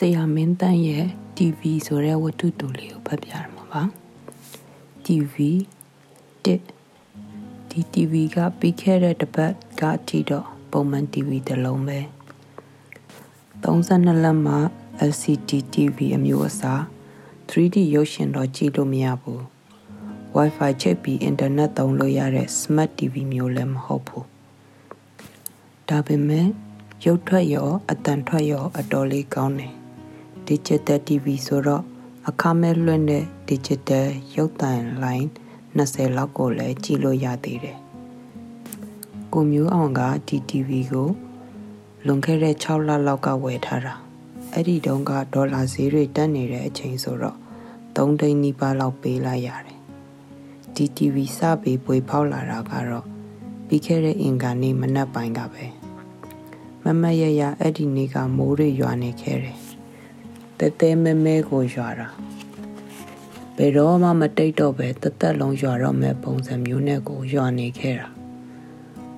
ဆရာမင်းတန်းရဲ့ TV ဆိုတဲ့ဝတ္ထုတူလေးကိုဖတ်ပြရမှာပါ TV တစ်ဒီ TV ကပြီးခဲ့တဲ့တစ်ပတ်ကအထိတော့ပုံမှန် TV တစ်လုံးပဲ32လက်မှ LCD TV အမျိုးအစား 3D ရုပ်ရှင်တော့ကြည့်လို့မရဘူး Wi-Fi ချိတ်ပြီးအင်တာနက်သုံးလို့ရတဲ့ Smart TV မျိုးလည်းမဟုတ်ဘူးဒါပေမဲ့ရုပ်ထွက်ရောအတန်ထွက်ရောအတော်လေးကောင်းတယ် Digital TV ဆိုတော့အခမဲ့လွှင့်တဲ့ Digital ရုပ်သံလိုင်း20လောက်ကိုလည်းကြည့်လို့ရသေးတယ်ကိုမျိုးအောင်ကဒီ TV ကိုလွန်ခဲ့တဲ့6လလောက်ကဝယ်ထားတာအဲ့ဒီတုန်းကဒေါ်လာဈေးတွေတက်နေတဲ့အချိန်ဆိုတော့3သိန်းနီးပါးလောက်ပေးလိုက်ရတယ်ဒီ TV စပြီးပွေဖောက်လာတာကတော့ပြီးခဲ့တဲ့အင်္ဂါနေ့မနက်ပိုင်းကပဲမမရရအဲ့ဒီနေ့ကမိုးတွေရွာနေခဲ့တယ် တဲတဲမဲမဲကိုရွာတာဘယ်တော့မှမတိတ်တော့ပဲတသက်လုံးရွာတော့မဲ့ပုံစံမျိုးနဲ့ကိုရွာနေခဲ့တာ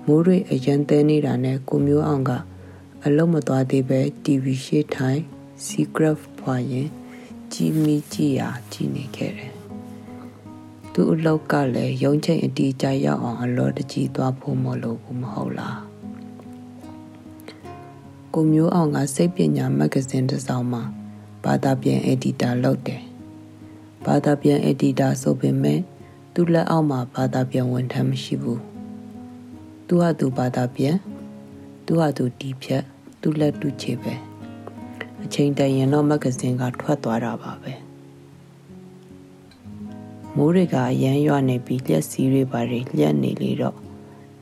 မိုးတွေအရင်တဲနေတာနဲ့ကိုမျိုးအောင်ကအလုံးမသွားသေးပဲ TV ရှေ့ထိုင် Secret ဖွာရင်ကြီးမီကြီးရာကြီးနေခဲ့တယ်သူ့အလောက်ကလည်းရုံးချိန်အတီးကြရောက်အောင်အလောတကြီးသွားဖို့မလို့ဘူးမဟုတ်လားကိုမျိုးအောင်ကစိတ်ပညာမဂ္ဂဇင်းတစ်စောင်မှာ ဘာသာပြန်အက်ဒီတာလုပ်တယ်။ဘာသာပြန်အက်ဒီတာဆိုပေမဲ့သူ့လက်အောက်မှာဘာသာပြန်ဝန်ထမ်းမရှိဘူး။သူဟာသူဘာသာပြန်သူဟာသူတီးဖြတ်သူ့လက်တူချေပဲ။အချိန်တန်ရင်တော့မဂ္ဂဇင်းကထွက်သွားတာပါပဲ။မိုးတွေကအရန်ရွနေပြီးလက်စီးတွေပါတွေလျက်နေလေတော့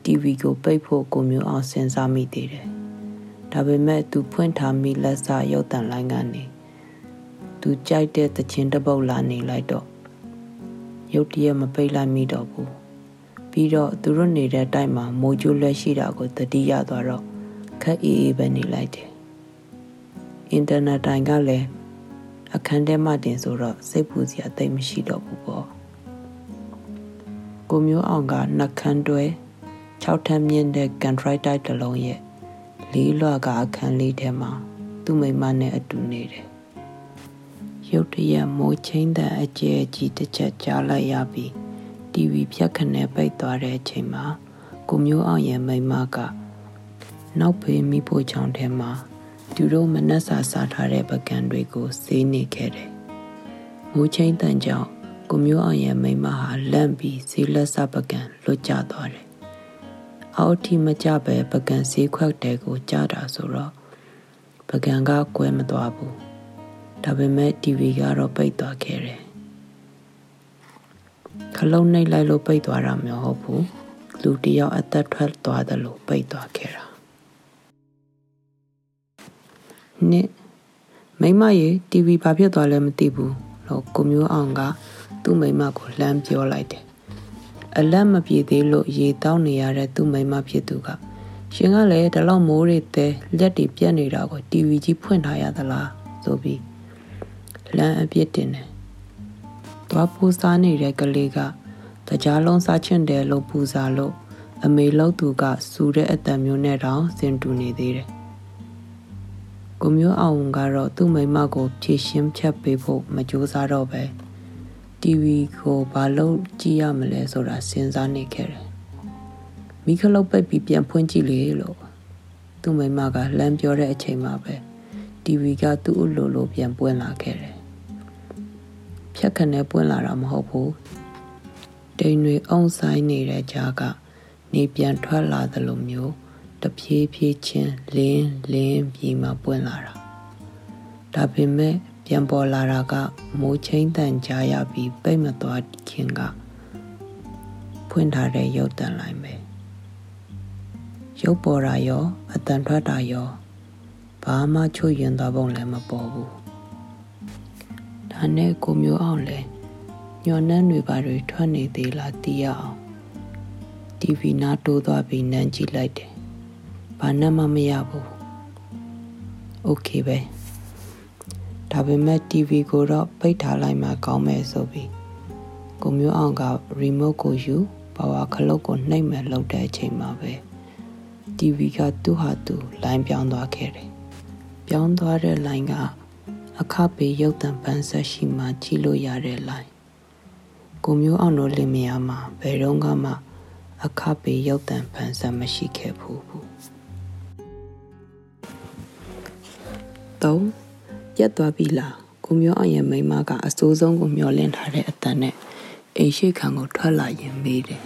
TV ကိုပိတ်ဖို့ကိုမျိုးအောင်စဉ်းစားမိသေးတယ်။ဒါပေမဲ့သူဖွင့်ထားမိလက်စရုပ်တံလိုင်းကနေ သူကြိုက်တဲ့သချင်းတစ်ပုတ်လာနေလိုက်တော့ရုတ်တရက်မပိတ်လိုက်မိတော့ဘူးပြီးတော့သူတို့နေတဲ့တိုက်မှာမိုးကြိုးလက်ရှိတာကိုတတိယသွားတော့ခက်အေးအေးပဲနေလိုက်တယ်အင်တာနက်တိုင်ကလည်းအခန်းထဲမှတင်ဆိုတော့စိတ်ပူစရာသိမရှိတော့ဘူးပေါ့ကိုမျိုးအောင်ကနှက်ခမ်းတွဲ6ထပ်မြင့်တဲ့ကန်ထရိုက်တိုက်တစ်လုံးရဲ့လေးလွှကအခန်းလေးထဲမှာသူ့မိမနဲ့အတူနေတယ် ရုတ်တရက်မိုးချင်းတဲ့အကျဲကြီးတစ်ချက်ကြားလိုက်ရပြီး TV ဖြတ်ခနဲ့ပိတ်သွားတဲ့အချိန်မှာကိုမျိုးအောင်ရဲ့မိမကနောက်ဖေးမိဖို့ချောင်းထဲမှာသူတို့မနှက်စာစားထားတဲ့ပကံတွေကိုစေးနေခဲ့တယ်။မိုးချင်းတန်ကြောင့်ကိုမျိုးအောင်ရဲ့မိမဟာလန့်ပြီးဈေးလက်စပကံလွတ်ကျသွားတယ်။အောက်ထိမကြပဲပကံဈေးခွက်တဲကိုကြားတာဆိုတော့ပကံကကွဲမသွားဘူး။ ဒါပေမဲ့ TV ကတော့ပိတ်သွားခဲ့တယ်ခလုံးနှိပ်လိုက်လို့ပိတ်သွားတာမဟုတ်ဘူးလူတယောက်အသက်ထွက်သွားတယ်လို့ပိတ်သွားခဲ့တာနှစ်မိမရေ TV ဘာဖြစ်သွားလဲမသိဘူးလို့ကိုမျိုးအောင်ကသူ့မိမကိုလှမ်းပြောလိုက်တယ်အလက်မပြေသေးလို့ရေတောင်းနေရတဲ့သူ့မိမဖြစ်သူကရှင်ကလည်းဒီလောက်မိုးတွေတဲလက်တွေပြက်နေတာကို TV ကြီးဖွင့်ထားရသလားဆိုပြီး လမ်းအပြစ်တင်တယ်။သွားပူစားနေတဲ့ကလေးကတကြားလုံးစားချင်တယ်လို့ပူစားလို့အမေလောက်သူကစူတဲ့အတန်မျိုးနဲ့တောင်စင်တူနေသေးတယ်။ကိုမျိုးအောင်ကတော့သူ့မိမကိုဖြည့်ရှင်းဖြတ်ပေးဖို့မကြိုးစားတော့ပဲ TV ကိုဘာလို့ကြည့်ရမလဲဆိုတာစဉ်းစားနေခဲ့တယ်။မိခလုတ်ပိတ်ပြီးပြန်ဖွင့်ကြည့်လေလို့သူ့မိမကလမ်းပြောတဲ့အချိန်မှာပဲ TV ကသူ့အလိုလိုပြန်ပွင့်လာခဲ့တယ် ဖြက်ခနဲ့ပွင့်လာတာမဟုတ်ဘူးတိမ်တွေအုံဆိုင်နေတဲ့ကြားကနေပြန်ထွက်လာသလိုမျိုးတဖြည်းဖြည်းချင်းလင်းလင်းပြီးမှပွင့်လာတာဒါပေမဲ့ပြန်ပေါ်လာတာကမိုးချင်းတန်ကြားရပြီးပိတ်မသွားခင်ကဖွင့်ထားတဲ့ရုပ်တံလိုက်ပဲရုပ်ပေါ်တာရောအတန်ထွက်တာရောဘာမှချွတ်ရင်သွားပုံလည်းမပေါ်ဘူး ဒါနဲ့ကိုမျိုးအောင်လဲညော်နှမ်းတွေပါတွေထွက်နေသေးလားတီးရအောင် TV နားတိုးသွားပြီးနမ်းကြည့်လိုက်တယ်။ဘာနဲ့မှမရဘူး။ Okay ပဲ။ဒါပေမဲ့ TV ကိုတော့ပိတ်ထားလိုက်မှကောင်းမယ်ဆိုပြီးကိုမျိုးအောင်က remote ကိုယူပါဝါခလုတ်ကိုနှိပ်မဲ့လောက်တဲ့အချိန်မှာပဲ TV ကသူ့ဟာသူလိုင်းပြောင်းသွားခဲ့တယ်။ပြောင်းသွားတဲ့လိုင်းက အခပေရုတ်တံပန်းဆက်ရှိမှကြည့်လို့ရတဲ့လိုင်းကိုမျိုးအောင်တို့လင်မယားမှာဘယ်တော့မှအခပေရုတ်တံပန်းဆက်မရှိခဲ့ဘူးဘူး၃ရက်သွားပြီလားကိုမျိုးအောင်ရဲ့မိမကအစိုးဆုံးကိုမျောလင့်ထားတဲ့အတန်နဲ့အိမ်ရှိခံကိုထွက်လာရင်မေးတယ်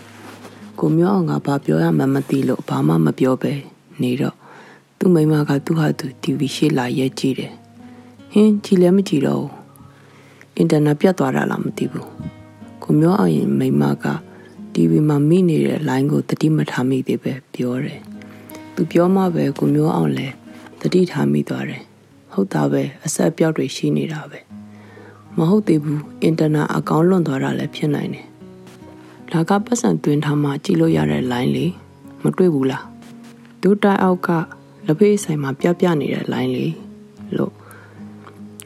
ကိုမျိုးအောင်ကဘာပြောရမှမသိလို့ဘာမှမပြောပဲနေတော့သူ့မိမကသူ့ဟာသူ TV ရှေ့လာရဲကြည့်တယ် ဟင်းကြည်လည်းမကြည်တော့ဘူးအင်တာနက်ပြတ်သွားတာလားမသိဘူးကိုမျိုးအောင်ရင်မိမက TV မှာမိနေတဲ့ line ကိုတတိမထားမိသေးပဲပြောတယ်သူပြောမှပဲကိုမျိုးအောင်လဲတတိထားမိသွားတယ်ဟုတ်တာပဲအဆက်ပြောက်တွေရှိနေတာပဲမဟုတ်သေးဘူးအင်တာနက်အကောင့်လွန်သွားတာလည်းဖြစ်နိုင်တယ်ဒါကပတ်စံတွင်ထားမှကြည့်လို့ရတဲ့ line လေးမတွေ့ဘူးလားဒုတိုင်အောက်ကလက်ဖေးဆိုင်မှာပြပြနေတဲ့ line လေးလို့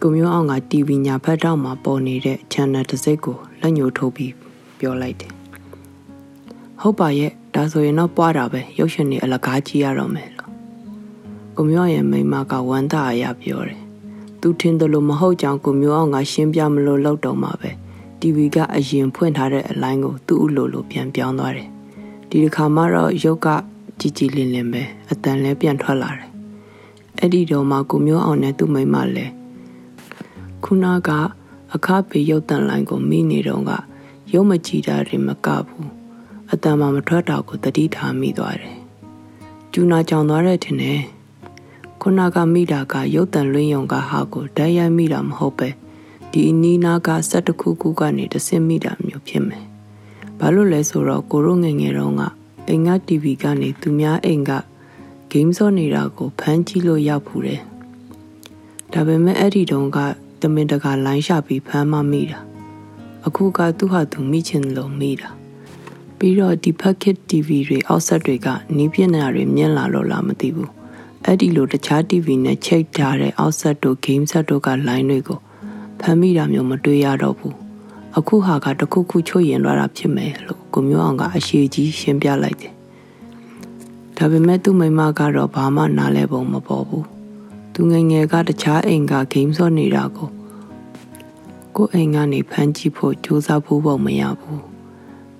ကိုမျိုးအောင်က TV ညာဘက်တောက်မှာပေါ်နေတဲ့ channel တစ်စိတ်ကိုလက်ညှိုးထိုးပြီးပြောလိုက်တယ်ဟုတ်ပါရဲ့ဒါဆိုရင်တော့ပွားတာပဲရုပ်ရှင်တွေအလကားကြည့်ရတော့မယ်လို့ကိုမျိုးရဲ့မိမကဝမ်းသာအရာပြောတယ်သူထင်တယ်လို့မဟုတ်ကြောင်ကိုမျိုးအောင်ကရှင်းပြမလို့လောက်တော့မှာပဲ TV ကအရင်ဖွင့်ထားတဲ့အလိုင်းကိုသူ့အလိုလိုပြန်ပြောင်းသွားတယ်ဒီတစ်ခါမှတော့ရုပ်ကကြည်ကြည်လင်လင်ပဲအတန်လဲပြန်ထွက်လာတယ်အဲ့ဒီတော့မှကိုမျိုးအောင်နဲ့သူ့မိမလည်း ခုနကအခါပေရုပ်တန်လိုင်းကိုမိနေတော့ကရုပ်မကြည်တာတွေမကဘူးအတန်မှမထွက်တာကိုတတိထားမိသွားတယ်ကျူနာကြောင်သွားတဲ့ထင်တယ်ခုနကမိတာကရုပ်တန်လွင်းယုံကဟာကိုဓာတ်ရိုက်မိတာမဟုတ်ပဲဒီအနီးနားကစက်တခုခုကနေတဆင့်မိတာမျိုးဖြစ်မယ်ဘာလို့လဲဆိုတော့ကိုရိုငငယ်တုန်းကအိမ်က TV ကနေသူများအိမ်ကဂိမ်းဆော့နေတာကိုဖမ်းကြည့်လို့ရောက်ဖူးတယ်ဒါပေမဲ့အဲ့ဒီတုန်းက တမင်တကာလိုင်းရှာပြီးဖမ်းမမိတာအခုကသူ့ဟာသူမိချင်လို့မိတာပြီးတော့ဒီ packet TV တွေအောက်ဆက်တွေကနီးပြနေတာတွေမြင်လာလို့လားမသိဘူးအဲ့ဒီလိုတခြား TV နဲ့ချိတ်ထားတဲ့အောက်ဆက်တို့ game ဆက်တို့က line တွေကိုဖမ်းမိတာမျိုးမတွေ့ရတော့ဘူးအခုဟာကတခုခုချွတ်ရင်လာတာဖြစ်မယ်လို့ကိုမျိုးအောင်ကအရှိကြီးရှင်းပြလိုက်တယ်ဒါပေမဲ့သူ့မိမကတော့ဘာမှနားလဲပုံမပေါ်ဘူး သူငယ်ငယ်ကတခြားအိမ်ကဂိမ်းဆော့နေတာကိုကိုအိမ်ကနေဖမ်းကြည့်ဖို့ကြိုးစားဖို့ပုံမရဘူး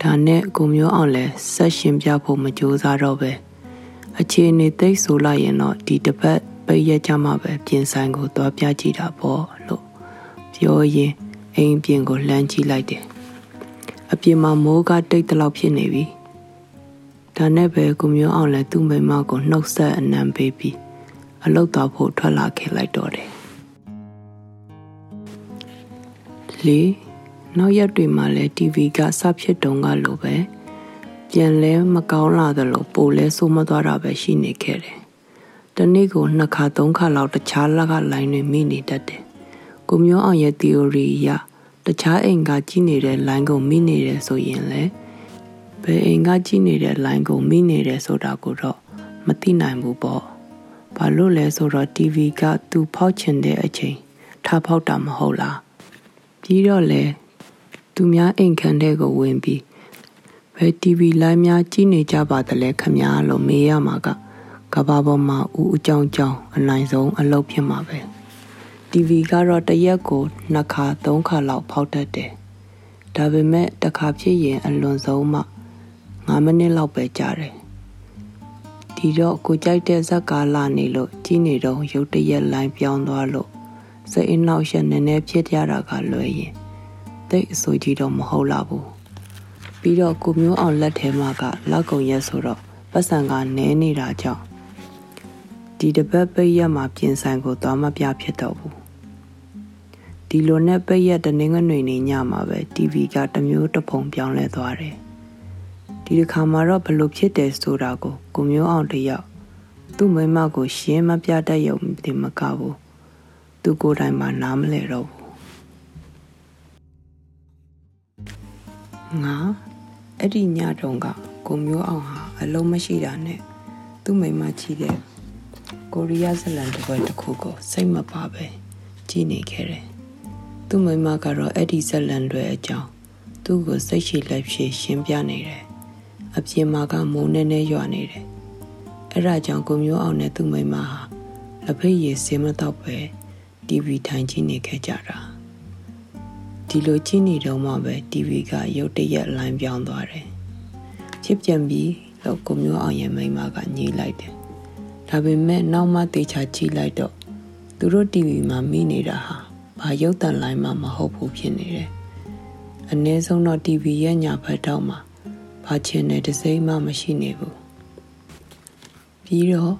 ဒါနဲ့ကိုမျိုးအောင်လဲဆက်ရှင်ပြဖို့မကြိုးစားတော့ပဲအခြေအနေသိဆိုလိုက်ရင်တော့ဒီတစ်ပတ်ပိတ်ရကြမှာပဲပြင်ဆိုင်ကိုသွားပြကြည့်တာပေါ့လို့ပြောရင်အိမ်ပြင်ကိုလှမ်းကြည့်လိုက်တယ်အပြင်မှာမိုးကတိတ်တလောက်ဖြစ်နေပြီဒါနဲ့ပဲကိုမျိုးအောင်လဲသူ့မိမကိုနှုတ်ဆက်အနံပေးပြီး အလုတ်သွားဖို့ထွက်လာခဲ့လိုက်တော့တယ်လေနောက်ရက်တွေမှာလဲ TV ကစဖြစ်တုံးကလိုပဲပြန်လဲမကောင်းလာသလိုပိုလဲဆိုးမသွားတာပဲရှိနေခဲ့တယ်တနေ့ကိုနှစ်ခါသုံးခါလောက်တခြားလက်ကလိုင်းတွေမိနေတတ်တယ်ကိုမျိုးအောင်ရဲ့ theory အရတခြားအိမ်ကကြီးနေတဲ့ line ကိုမိနေတယ်ဆိုရင်လေဘယ်အိမ်ကကြီးနေတဲ့ line ကိုမိနေတယ်ဆိုတာကိုတော့မသိနိုင်ဘူးပေါ့ ဘာလို့လဲဆိုတော့ TV ကသူဖောက်ချင်တဲ့အချိန်ထားဖောက်တာမဟုတ်လားပြီးတော့လေသူများအိမ်ခန်းတဲ့ကိုဝင်ပြီးဘယ် TV လိုင်းများကြီးနေကြပါသလဲခမများလို့မေးရမှာကကဘာပေါ်မှာဦးအကြောင်းကြောင်းအနိုင်ဆုံးအလုပ်ဖြစ်မှာပဲ TV ကတော့တရက်ကိုနှစ်ခါသုံးခါလောက်ဖောက်တတ်တယ်ဒါပေမဲ့တစ်ခါဖြစ်ရင်အလွန်ဆုံးမှ9မိနစ်လောက်ပဲကြာတယ် ဒီတော့ကိုကြိုက်တဲ့ဇက်ကာလာနေလို့ကြီးနေတော့ရုတ်တရက်လိုင်းပြောင်းသွားလို့စိတ်အနှောက်အယှက်နည်းနည်းဖြစ်ကြတာကလွယ်ရင်တိတ်အဆိုးကြီးတော့မဟုတ်လာဘူးပြီးတော့ကိုမျိုးအောင်လက်ထဲမှာကလောက်ကုံရက်ဆိုတော့ပတ်စံကနဲနေတာကြောင့်ဒီတပတ်ပိတ်ရက်မှာပြင်ဆိုင်ကိုသွားမပြဖြစ်တော့ဘူးဒီလိုနဲ့ပိတ်ရက်တနင်္ဂနွေနေ့ညမှာပဲ TV ကတမျိုးတဖုံပြောင်းလဲသွားတယ် ဒီတစ်ခါမှာတော့ဘလို့ဖြစ်တယ်ဆိုတာကိုကိုမျိုးအောင်တယောက်သူ့မိမကိုရှင်းမပြတတ်ရုံတင်မကဘူးသူကိုယ်တိုင်မှနားမလဲတော့ဘူးငါအဲ့ဒီညတုန်းကကိုမျိုးအောင်ဟာအလုံးမရှိတာနဲ့သူ့မိမချီတဲ့ကိုရီးယားဇလန်တစ်ပွဲတစ်ခုကိုစိတ်မပါပဲကြည်နေခဲ့တယ်သူ့မိမကတော့အဲ့ဒီဇလန်တွေအကြောင်းသူ့ကိုစိတ်ရှိလက်ဖြစ်ရှင်းပြနေတယ် အပြင်မှာကမိုးနေနေရွာနေတယ်အဲ့ဒါကြောင့်ကိုမျိုးအောင်နဲ့သူ့မိမဟာလက်ဖိတ်ရည်စင်းမတော့ပဲ TV ထိုင်ကြည့်နေခဲ့ကြတာဒီလိုကြည့်နေတော့မှပဲ TV ကရုတ်တရက်လိုင်းပြောင်းသွားတယ်ဖြစ်ပြန်ပြီးတော့ကိုမျိုးအောင်ရဲ့မိန်းမကညှိလိုက်တယ်ဒါပေမဲ့နောက်မှတေချာကြည့်လိုက်တော့သူတို့ TV မှာမိနေတာဟာဘာရုပ်သံလိုင်းမှမဟုတ်ဘူးဖြစ်နေတယ်အနည်းဆုံးတော့ TV ရဲ့ညာဘက်တော့မှာ ဘာချင်တဲ့တစ်စိမ့်မှမရှိနေဘူးပြီးတော့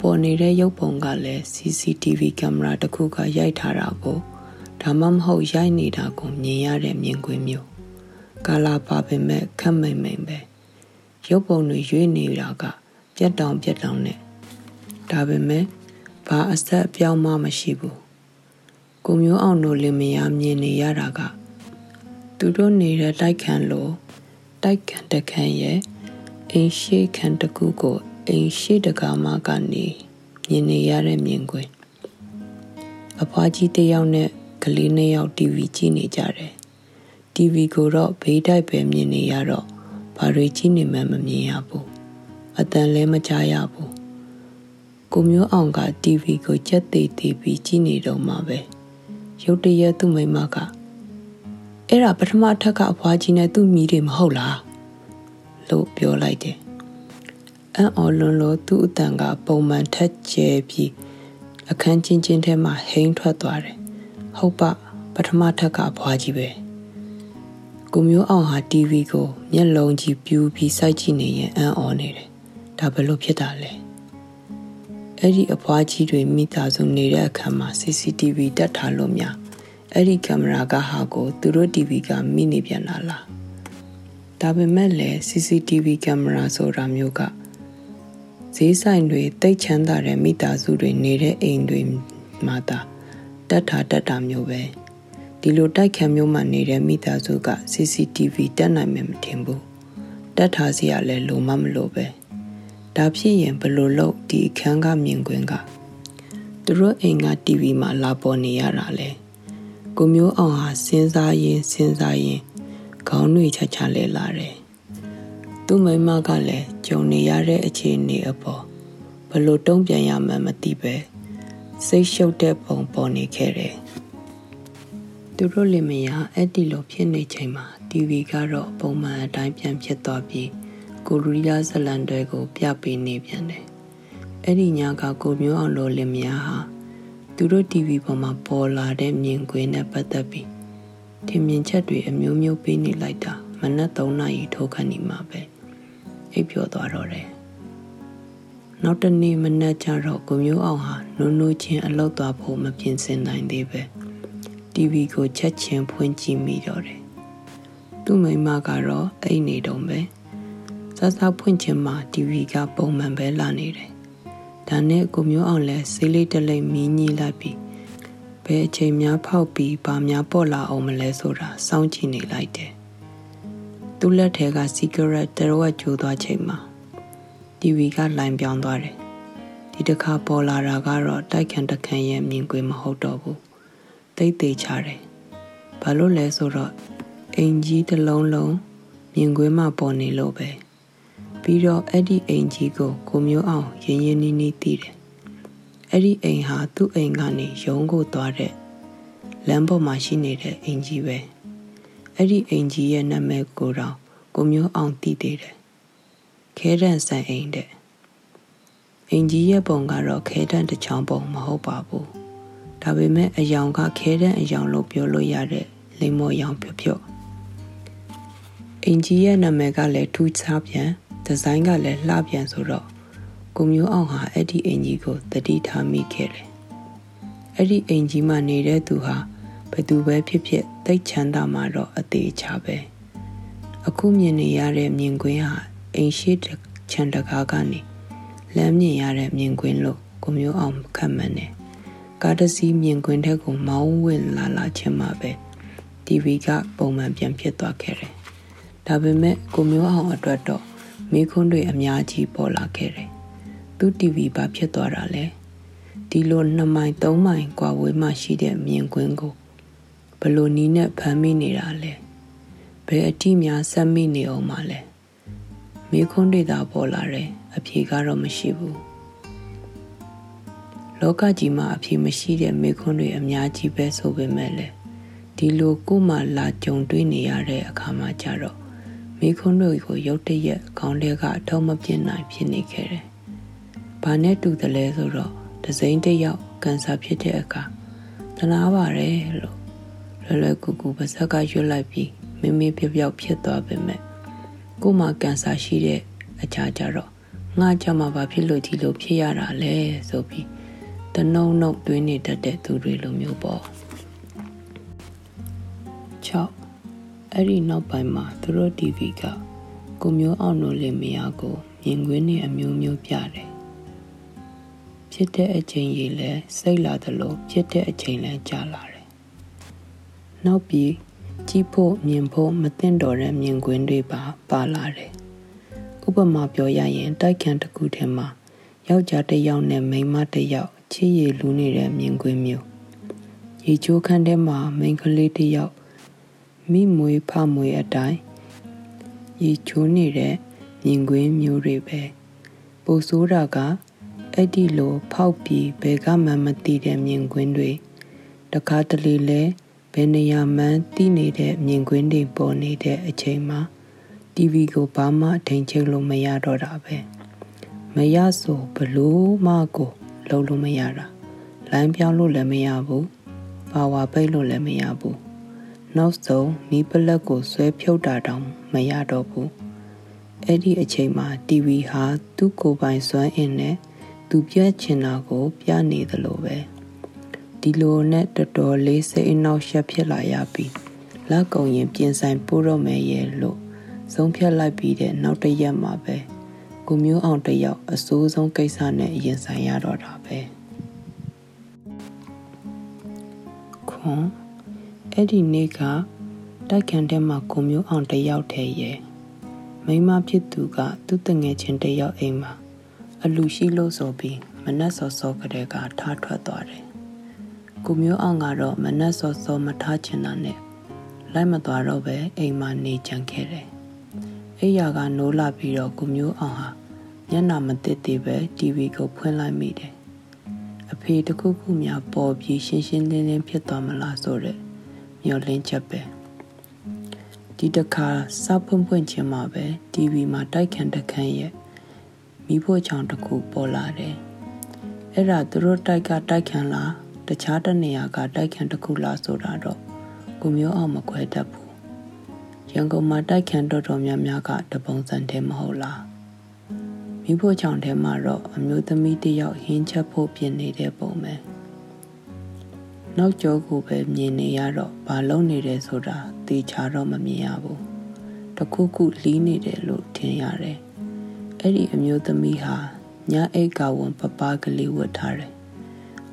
ပေါ်နေတဲ့ရုပ်ပုံကလည်း CCTV ကင်မရာတစ်ခုကရိုက်ထားတာကိုဒါမှမဟုတ်ရိုက်နေတာကိုမြင်ရတဲ့မြင်ကွင်းမျိုးကာလာပါပင်မဲ့ခက်မိန်မိန်ပဲရုပ်ပုံတွေရွေးနေတာကပြက်တောင်ပြက်တောင်နဲ့ဒါပေမဲ့ဘာအဆက်အပြောင်းမှမရှိဘူးကိုမျိုးအောင်တို့လင်မယားမြင်နေရတာကသူတို့နေတဲ့တိုက်ခန်းလို တိုက်ခန်းတခန်းရဲ့အိမ်ရှိခန်းတစ်ခုကိုအိမ်ရှိတကားမှကနေမြင်နေရတဲ့မြင်ကွင်းအဖွားကြီးတယောက်နဲ့ကလေးနှစ်ယောက် TV ကြည့်နေကြတယ် TV ကိုတော့ဘေးတိုက်ပဲမြင်နေရတော့ဘာတွေကြည့်နေမှမမြင်ရဘူးအတန်လည်းမကြားရဘူးကိုမျိုးအောင်က TV ကိုကြက်သေးသေးပြီးကြည့်နေတော့မှပဲရုတ်တရက်သူ့မိမက အဲ့ဒါပထမထပ်ကအဖွားကြီးနဲ့သူ့မိတွေမဟုတ်လားလို့ပြောလိုက်တယ်အံ့ဩလွန်လို့သူ့အတန်ကပုံမှန်ထက်ကျဲပြီးအခန်းချင်းချင်းထဲမှာဟိန်းထွက်သွားတယ်ဟုတ်ပပထမထပ်ကအဖွားကြီးပဲကိုမျိုးအောင်ဟာ TV ကိုမျက်လုံးကြီးပြူးပြီးစိုက်ကြည့်နေရင်အံ့ဩနေတယ်ဒါဘယ်လိုဖြစ်တာလဲအဲ့ဒီအဖွားကြီးတွေမိသားစုနေတဲ့အခန်းမှာ CCTV တက်ထားလို့များ အဲ့ဒီကင်မရာကဟာကိုသူတို့ TV ကမိနေပြန်လာလားဒါပေမဲ့လည်း CCTV ကင်မရာဆိုတာမျိုးကဈေးဆိုင်တွေတိတ်ချမ်းသာတဲ့မိသားစုတွေနေတဲ့အိမ်တွေမှာတာတက်တာတက်တာမျိုးပဲဒီလိုတိုက်ခံမျိုးမှနေတဲ့မိသားစုက CCTV တက်နိုင်မယ်မထင်ဘူးတက်ထားစီရလဲလိုမှမလိုပဲဒါဖြစ်ရင်ဘလို့လို့ဒီအခန်းကမြင်ကွင်းကသူတို့အိမ်က TV မှာလာပေါ်နေရတာလဲ ကိုမျိုးအောင်ဟာစဉ်းစားရင်စဉ်းစားရင်ခေါင်းတွေချချလဲလာတယ်သူ့မိမကလည်းကြုံနေရတဲ့အခြေအနေအပေါ်ဘလို့တုံ့ပြန်ရမှန်းမသိပဲစိတ်ရှုပ်တဲ့ပုံပေါ်နေခဲ့တယ်သူတို့လင်မယားအဲ့ဒီလိုဖြစ်နေချိန်မှာ TV ကတော့ပုံမှန်အတိုင်းပြန်ဖြစ်သွားပြီးကိုရီးယားဇလန်တွေကို ပြပေးနေပြန်တယ်အဲ့ဒီညကကိုမျိုးအောင်လိုလင်မယားဟာ သူတို့ TV ပေါ်မှာပေါ်လာတဲ့မြင်ကွင်းနဲ့ပတ်သက်ပြီးထင်မြင်ချက်တွေအမျိုးမျိုးပေးနေလိုက်တာမနက်3နာရီထိုးခန့်နေမှာပဲအိပ်ပျော်သွားတော့တယ်နောက်တနေ့မနက်ကျတော့ကိုမျိုးအောင်ဟာနုံနုချင်းအလောက်သွားဖို့မပြင်ဆင်နိုင်သေးပဲ TV ကိုချက်ချင်းဖွင့်ကြည့်မိတော့တယ်သူ့မိမကတော့အိတ်နေတော့ပဲစစဖွင့်ချင်းမှာ TV ကပုံမှန်ပဲလာနေတယ် ဒါနဲ့ကိုမျိုးအောင်လဲဆေးလေးတလိမ့်မီးညှိလိုက်ပြီးဘယ်အချိန်များဖောက်ပြီးဘာများပေါ်လာအောင်မလဲဆိုတာစောင့်ကြည့်နေလိုက်တယ်သူ့လက်ထဲက cigarette တရဝက်ကျိုးသွားချိန်မှာ TV ကလိုင်းပြောင်းသွားတယ်ဒီတစ်ခါပေါ်လာတာကတော့တိုက်ခံတခန့်ရဲ့မြင်ကွင်းမဟုတ်တော့ဘူးတိတ်သေးချတယ်ဘာလို့လဲဆိုတော့အင်ကြီးတစ်လုံးလုံးမြင်ကွင်းမှာပေါ်နေလို့ပဲ ပြီးတော့အဲ့ဒီအိမ်ကြီးကိုကိုမျိုးအောင်ရင်းရင်းနှီးနှီးသိတယ်အဲ့ဒီအိမ်ဟာသူ့အိမ်ကနေရုံးကိုသွားတဲ့လမ်းပေါ်မှာရှိနေတဲ့အိမ်ကြီးပဲအဲ့ဒီအိမ်ကြီးရဲ့နာမည်ကိုတော့ကိုမျိုးအောင်သိသေးတယ်ခဲတန့်ဆိုင်အိမ်တဲ့အင်ကြီးရဲ့ပုံကတော့ခဲတန့်တစ်ချောင်းပုံမဟုတ်ပါဘူးဒါပေမဲ့အယောင်ကခဲတန့်အယောင်လို့ပြောလို့ရတဲ့လိမ္မော်ရောင်ဖြော့ဖြော့အင်ကြီးရဲ့နာမည်ကလည်းထူးခြားပြန် ဒီဇိုင်းကလည်းလှပြန်ဆိုတော့ကိုမျိုးအောင်ဟာအဲ့ဒီအင်ကြီးကိုတတိထားမိခဲ့တယ်အဲ့ဒီအင်ကြီးမှာနေတဲ့သူဟာဘသူပဲဖြစ်ဖြစ်တိတ်ချမ်းသာမှာတော့အသေးချပဲအခုမြင်နေရတဲ့မြင်ကွင်းဟာအိမ်ရှိချန်တကားကနေလမ်းမြင်ရတဲ့မြင်ကွင်းလို့ကိုမျိုးအောင်ခတ်မှန်းတယ်ကားတစီးမြင်ကွင်းထက်ကိုမောင်းဝင်လာလာချင်းမှပဲ TV ကပုံမှန်ပြန်ဖြစ်သွားခဲ့တယ်ဒါပေမဲ့ကိုမျိုးအောင်အတွက်တော့ မိခွန်းတွေအများကြီးပေါ်လာခဲ့တယ်သူ TV ဘာဖြစ်သွားတာလဲဒီလို2မိုင်3မိုင်กว่าဝေးမှရှိတဲ့မြင်ကွင်းကိုဘလို့နီးနဲ့ဖမ်းမိနေတာလဲဘယ်အတိများဆက်မိနေအောင်မလဲမိခွန်းတွေသာပေါ်လာတယ်အဖြေကတော့မရှိဘူး လောကကြီးမှာအဖြစ်မရှိတဲ့မေခွန်းတွေအများကြီးပဲဆိုပေမဲ့လေဒီလိုကိုမှလာကြုံတွေ့နေရတဲ့အခါမှာကြတော့ မေခွန်းတို့ကိုရုတ်တရက်ခေါင်းထဲကအထုံးမပြင်းနိုင်ဖြစ်နေခဲ့တယ်။ဘာနဲ့တူတယ်လဲဆိုတော့ဒဇိန်တစ်ယောက်ကန်ဆာဖြစ်တဲ့အခါတနာပါတယ်လို့လွယ်လွယ်ကူကူပါဇက်ကရွတ်လိုက်ပြီးမင်းမင်းပြောက်ပြောက်ဖြစ်သွားပေမဲ့ကိုမှကန်ဆာရှိတဲ့အကြကြတော့ငါကြောင့်မှဘာဖြစ်လို့ဒီလိုဖြစ်ရတာလဲဆိုပြီးတနှုံနှုတ်တွင်းနေတတ်တဲ့သူတွေလိုမျိုးပေါ့6 အဲ့ဒီနောက်ပိုင်းမှာသူတို့ TV ကကိုမျိုးအောင်တို့လင်မယားကိုမြင်ကွင်းနဲ့အမျိုးမျိုးပြတယ်ဖြစ်တဲ့အချိန်ကြီးလဲစိတ်လာသလိုဖြစ်တဲ့အချိန်လဲကြာလာတယ်နောက်ပြီးကြည့်ဖို့မြင်ဖို့မသင့်တော်တဲ့မြင်ကွင်းတွေပါပါလာတယ်ဥပမာပြောရရင်တိုက်ခန်းတစ်ခုထဲမှာယောက်ျားတစ်ယောက်နဲ့မိန်းမတစ်ယောက်ချစ်ရည်လူနေတဲ့မြင်ကွင်းမျိုးရေချိုးခန်းထဲမှာမိန်းကလေးတစ်ယောက် မိမွေဖမွေအတိုင်းရေချိုးနေတဲ့မြင်ကွင်းမျိုးတွေပဲပိုဆိုးတာကအဲ့ဒီလိုဖောက်ပြီးဘယ်ကမှမသိတဲ့မြင်ကွင်းတွေတခါတလေလဲဘယ်နေရာမှန်းသိနေတဲ့မြင်ကွင်းတွေပေါ်နေတဲ့အချိန်မှာ TV ကိုဘာမှထိန်ချုပ်လို့မရတော့တာပဲမရဆိုဘလို့မှကိုလုံးလို့မရတာလိုင်းပြောင်းလို့လည်းမရဘူးပါဝါပိတ်လို့လည်းမရဘူး နောက်ဆုံးမီးပလက်ကိုဆွဲဖြုတ်တာတောင်မရတော့ဘူးအဲ့ဒီအချိန်မှာ TV ဟာသူ့ကိုယ်ပိုင်စွမ်းအင်နဲ့သူပြက်ချင်တာကို ပြနေသလိုပဲဒီလိုနဲ့တော်တော်လေးစိတ်အနှောက်ယှက်ဖြစ်လာရပြီးလက်ကုံရင်ပြင်ဆိုင်ပို့တော့မယ်ရဲ့လို့ဆုံးဖြတ်လိုက်ပြီးတဲ့နောက်တစ်ရက်မှာပဲကိုမျိုးအောင်တယောက်အစိုးဆုံးကိစ္စနဲ့ရင်ဆိုင်ရတော့တာပဲခွန် အဲ့ဒီနေ့ကတိုက်ခန်းထဲမှာကိုမျိုးအောင်တယောက်တည်းရဲ့မိမဖြစ်သူကသူ့တငယ်ချင်းတယောက်အိမ်မှာအလူရှိလို့ဆိုပြီးမနက်စောစောကတည်းကထားထွက်သွားတယ်ကိုမျိုးအောင်ကတော့မနက်စောစောမထားချင်တာနဲ့လိုက်မသွားတော့ပဲအိမ်မှာနေကြံခဲ့တယ်အိယာကနိုးလာပြီးတော့ကိုမျိုးအောင်ဟာမျက်နှာမသစ်သေးပဲ TV ကိုဖွင့်လိုက်မိတယ်အဖေတခုခုများပေါ်ပြီးရှင်းရှင်းလင်းလင်းဖြစ်သွားမလားဆိုတဲ့ မျှော်လင့်ချက်ပဲဒီတခါစောက်ဖွင့်ဖွင့်ချင်းမှာပဲ TV မှာတိုက်ခန့်တခန့်ရဲ့မိဖို့ချောင်တစ်ခုပေါ်လာတယ်အဲ့ဒါသူတို့တိုက်ကတိုက်ခန့်လားတခြားတနေရာကတိုက်ခန့်တစ်ခုလားဆိုတာတော့ကိုမျိုးအောင်မခွဲတတ်ဘူးရန်ကုန်မှာတိုက်ခန့်တော်တော်များများကတပုံစံတည်းမဟုတ်လားမိဖို့ချောင်ထဲမှာတော့အမျိုးသမီးတယောက်ဟင်းချက်ဖို့ပြင်နေတဲ့ပုံပဲ နောက်ကျောကိုပဲမြင်နေရတော့ဘာလုံးနေတယ်ဆိုတာသိချတော့မမြင်ရဘူးတခုခုလီးနေတယ်လို့ထင်ရတယ်အဲ့ဒီအမျိုးသမီးဟာညအိတ်ကဝန်ပပကလေးဝတ်ထားတယ်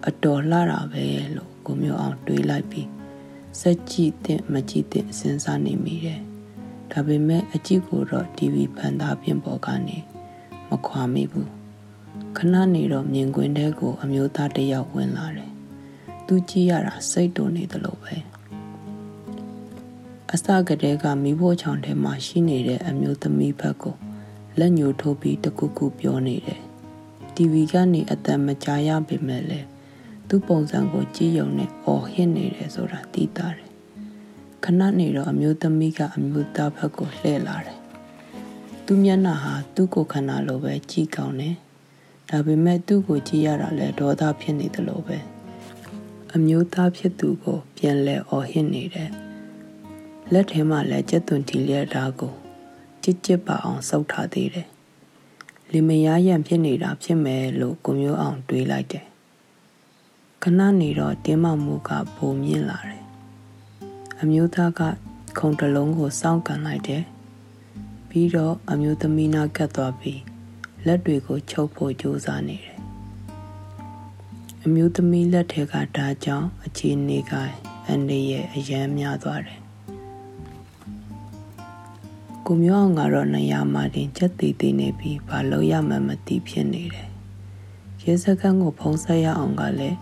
အတော်လှတာပဲလို့ကိုမျိုးအောင်တွေးလိုက်ပြီးစက်ကြည့်တဲ့မကြည့်တဲ့စဉ်းစားနေမိတယ်ဒါပေမဲ့အကြည့်ကိုတော့ TV ဖန်သားပြင်ပေါ်ကနေမခွာမိဘူးခဏနေတော့မြင်ကွင်းထဲကို အမျိုးသားတစ်ယောက်ဝင်လာတယ် သူကြည့်ရတာစိတ်တုန်နေသလိုပဲအစကတည်းကမိဖို့ချောင်ထဲမှာရှိနေတဲ့အမျိုးသမီးဘက်ကိုလက်ညှိုးထိုးပြီးတခုခုပြောနေတယ်။ TV ကနေအတန်မကြားရပေမဲ့လည်းသူ့ပုံစံကိုကြည့်ရုံနဲ့အော်ဟစ်နေတယ်ဆိုတာသိတာတယ်။ခဏနေတော့အမျိုးသမီးကအမျိုးသားဘက်ကိုလှည့်လာတယ်။သူ့မျက်နှာဟာသူ့ကိုယ်ခန္ဓာလိုပဲကြည့်ကောင်းတယ်။ဒါပေမဲ့သူ့ကိုကြည့်ရတာလဲဒေါသဖြစ်နေတယ်လို့ပဲ။ အမျိုးသားဖြစ်သူကိုပြန်လဲအော်ဟစ်နေတယ်။လက်ထဲမှာလဲကြက်သွန်တီလျက်ဓာတ်ကိုကြစ်ကြစ်ပါအောင်စုပ်ထားသေးတယ်။လင်မယားရံဖြစ်နေတာဖြစ်မယ်လို့ကိုမျိုးအောင်တွေးလိုက်တယ်။ခဏနေတော့တင်းမမှုကပုံမြင့်လာတယ်။အမျိုးသားကခုံတလုံးကိုစောင့်ကန်လိုက်တယ်။ပြီးတော့အမျိုးသမီးနာကတ်သွားပြီးလက်တွေကိုချုပ်ဖို့ကြိုးစားနေတယ်။ အမျိုးသမီးလက်ထဲကဓာကြောင့်အခြေအနေကအန်ဒီရဲ့အယမ်းများသွားတယ်ကိုမျိုးအောင်ကတော့နေရာမှာတင်ချက်တည်တည်နေပြီးဘာလို့ရမှမသိဖြစ်နေတယ်။ရဲစခန်းကိုဖုံးဆက်ရအောင်ကလည်း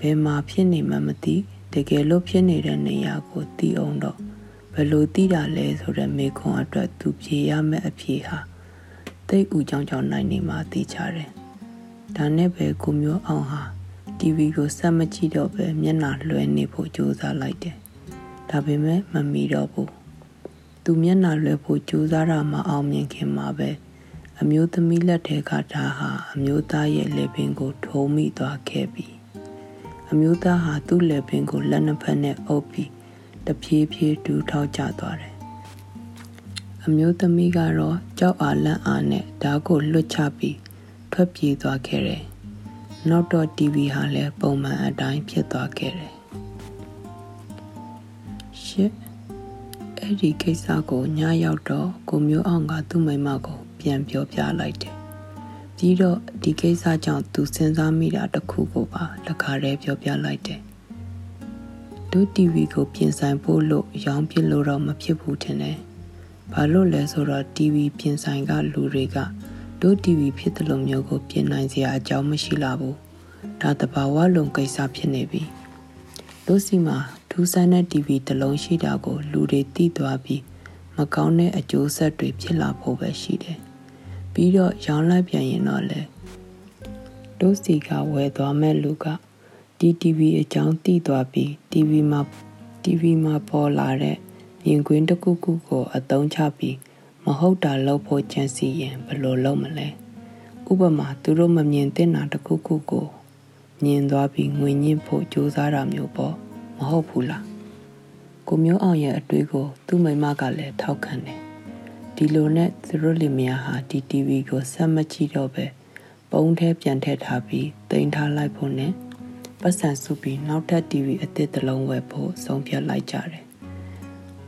ဘယ်မှာဖြစ်နေမှမသိတကယ်လို့ဖြစ်နေတဲ့နေရာကိုတီးအောင်တော့ဘယ်လိုတီးတာလဲဆိုတဲ့မေခွန်းအတွက်သူဖြေရမယ့်အဖြေဟာတိတ်ဦးကြောင်ကြောင်နိုင်နေမှသိချတယ်။ဒါနဲ့ပဲကိုမျိုးအောင်ဟာ TV ကိုစက်မကြည့်တော့ပဲမျက်နှာလွှဲနေဖို့ကြိုးစားလိုက်တယ်။ဒါပေမဲ့မမီတော့ဘူး။သူမျက်နှာလွှဲဖို့ကြိုးစားတာမအောင်မြင်ခင်မှာပဲအမျိုးသမီးလက်ထဲကဓာဟာအမျိုးသားရဲ့လက်ပင်ကို ထုံးမိသွားခဲ့ပြီ။အမျိုးသားဟာသူ့လက်ပင်ကိုလက်နှစ်ဖက်နဲ့အုပ်ပြီးတဖြည်းဖြည်းဒူးထောက်ကျသွားတယ်။အမျိုးသမီးကတော့ကြောက်အားလန့်အားနဲ့ဓာကိုလွတ်ချပြီးထွက်ပြေးသွားခဲ့တယ်။ နောက်တော့ TV ဟာလည်းပုံမှန်အတိုင်းဖြစ်သွားခဲ့တယ်ရှစ်အဲ့ဒီကိစ္စကိုညရောက်တော့ကိုမျိုးအောင်ကသူ့မိမကို ပြန်ပြောပြလိုက်တယ်ပြီးတော့ဒီကိစ္စကြောင့်သူစဉ်းစားမိတာတခုကိုပါတခါတည်းပြောပြလိုက်တယ်တို့ TV ကိုပြင်ဆိုင်ဖို့လို့ရောင်းပြလို့တော့မဖြစ်ဘူးထင်တယ်ဘာလို့လဲဆိုတော့ TV ပြင်ဆိုင်ကလူတွေက တို့ TV ဖြစ်တယ်လို့မျိုးကိုပြင်နိုင်စရာအကြောင်းမရှိလာဘူးဒါတဘာဝလုံးကိစ္စဖြစ်နေပြီတို့စီမှာထူးဆန်းတဲ့ TV တစ်လုံးရှိတာကို လူတွေသိသွားပြီးမကောင်းတဲ့အကျိုးဆက်တွေဖြစ်လာဖို့ပဲရှိတယ်ပြီးတော့ရောင်းလိုက်ပြန်ရင်တော့လေတို့စီကဝယ်သွားမဲ့လူကဒီ TV အကြောင်းသိသွားပြီး TV မှာ TV မှာပေါ်လာတဲ့မြင်ကွင်းတစ်ခုခုကိုအသုံးချပြီး မဟုတ်တာလုပ်ဖို့ကြံစီရင်ဘယ်လိုလုပ်မလဲဥပမာသူတို့မမြင်သင့်တာတစ်ခုခုကိုမြင်သွားပြီးငွေညစ်ဖို့ကြိုးစားတာမျိုးပေါ့မဟုတ်ဘူးလားကိုမျိုးအောင်ရဲ့အတွေးကို သူ့မိမကလည်းထောက်ခံတယ်ဒီလိုနဲ့သူတို့လင်မယားဟာဒီ TV ကိုဆက်မကြည့်တော့ပဲပုံးထဲပြန်ထည့်ထားပြီးတင်ထားလိုက်ဖို့နဲ့ပတ်စံစုပြီးနောက်ထပ် TV အသစ်တစ်လုံးဝယ်ဖို့ဆုံးဖြတ်လိုက်ကြတယ်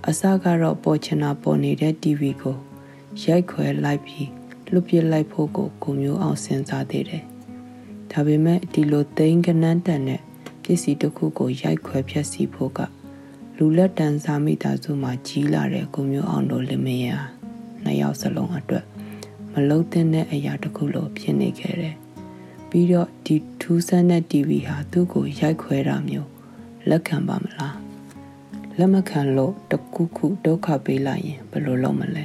အစကတော့ပေါ်ချင်တာပေါ်နေတဲ့ TV ကို ရိုက်ခွဲလိုက်ပြီးလွတ်ပြစ်လိုက်ဖို့ကိုကိုမျိုးအောင်စဉ်းစားသေးတယ်။ဒါပေမဲ့ဒီလိုသိန်းကနန်းတန်တဲ့ပစ္စည်းတစ်ခုကိုရိုက်ခွဲဖျက်ဆီးဖို့ကလူလက်တန်းစားမိသားစုမှာကြီးလာတဲ့ကိုမျိုးအောင်တို့လင်မယားနှစ်ယောက်စလုံးအတွက်မလုံးတဲ့အရာတစ်ခုလိုဖြစ်နေခဲ့တယ်။ပြီးတော့ဒီထူးဆန်းတဲ့ TV ဟာသူ့ကိုရိုက်ခွဲတာမျိုးလက်ခံပါမလား။လက်မခံလို့တခုခုဒုက္ခပေးလိုက်ရင်ဘယ်လိုလုပ်မလဲ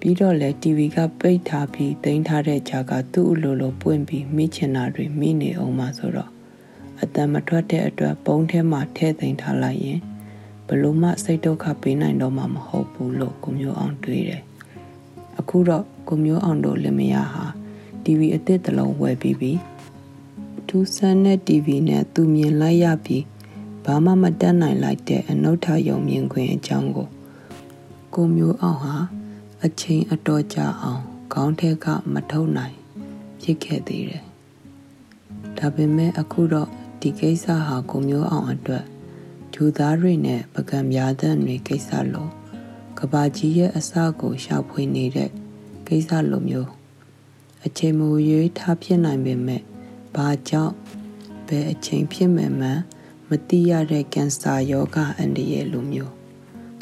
ပြီးတော့လေ TV ကပိတ်ထားပြီးတင်ထားတဲ့ဂျာကသူ့အလိုလိုပွင့်ပြီးမိချင်တာတွေမိနေအောင်မှဆိုတော့အတန်မထွက်တဲ့အတွက်ပုံးထဲမှာထည့်သိမ်းထားလိုက်ရင်ဘလို့မှစိတ်ဒုက္ခပေးနိုင်တော့မှမဟုတ်ဘူးလို့ကိုမျိုးအောင်တွေးတယ်အခုတော့ကိုမျိုးအောင်တို့လင်မယားဟာ TV အသစ်တစ်လုံးဝယ်ပြီးပြီထူးဆန်းတဲ့ TV နဲ့သူမြင်လိုက်ရပြီးဘာမှမတတ်နိုင်လိုက်တဲ့အနုထယုံမြင်ခွင့်အကြောင်းကိုကိုမျိုးအောင်ဟာ အချိန်အတော်ကြာအောင်ခေါင်းထဲကမထုတ်နိုင်ဖြစ်ခဲ့သေးတယ်။ဒါပေမဲ့အခုတော့ဒီကိစ္စဟာကိုမျိုးအောင်အတွက်ဂျူသားတွေနဲ့ပကံများတဲ့တွေကိစ္စလို့ကဘာကြီးရဲ့အစကိုရှာဖွေနေတဲ့ကိစ္စလိုမျိုးအချိန်မူရွေးထားဖြစ်နိုင်ပေမဲ့ဘာကြောင့်ဘယ်အချိန်ဖြစ်မယ်မှန်းမတိရတဲ့ကင်ဆာယောဂအန္တရာယ်လိုမျိုး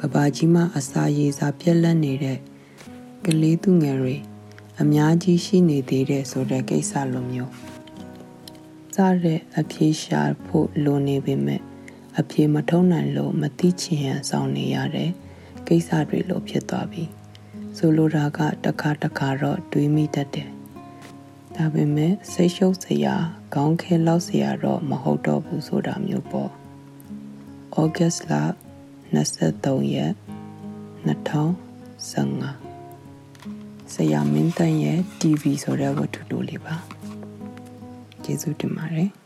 ကဘာကြီးမှာအစာရည်စာပြက်လက်နေတဲ့ ကလေးသူငယ်တွေအများကြီးရှိနေသေးတဲ့ဆိုတဲ့ကိစ္စလိုမျိုးစတဲ့အဖြေရှာဖို့လိုနေပေမဲ့အဖြေမထုံးနိုင်လို့မသိချင်ဟန်ဆောင်နေရတဲ့ကိစ္စတွေလိုဖြစ်သွားပြီဆိုလိုတာကတခါတခါတော့တွေးမိတတ်တယ်ဒါပေမဲ့စိတ်ရှုပ်စရာခေါင်းခဲလောက်စရာတော့မဟုတ်တော့ဘူးဆိုတာမျိုးပေါ့။ဩဂတ်လ23ရက်2015 ဆရာမင်းတန်ရဲ့ TV ဆိုတဲ့ဝတ္ထုတိုလေးပါ။ကျေးဇူးတင်ပါတယ်။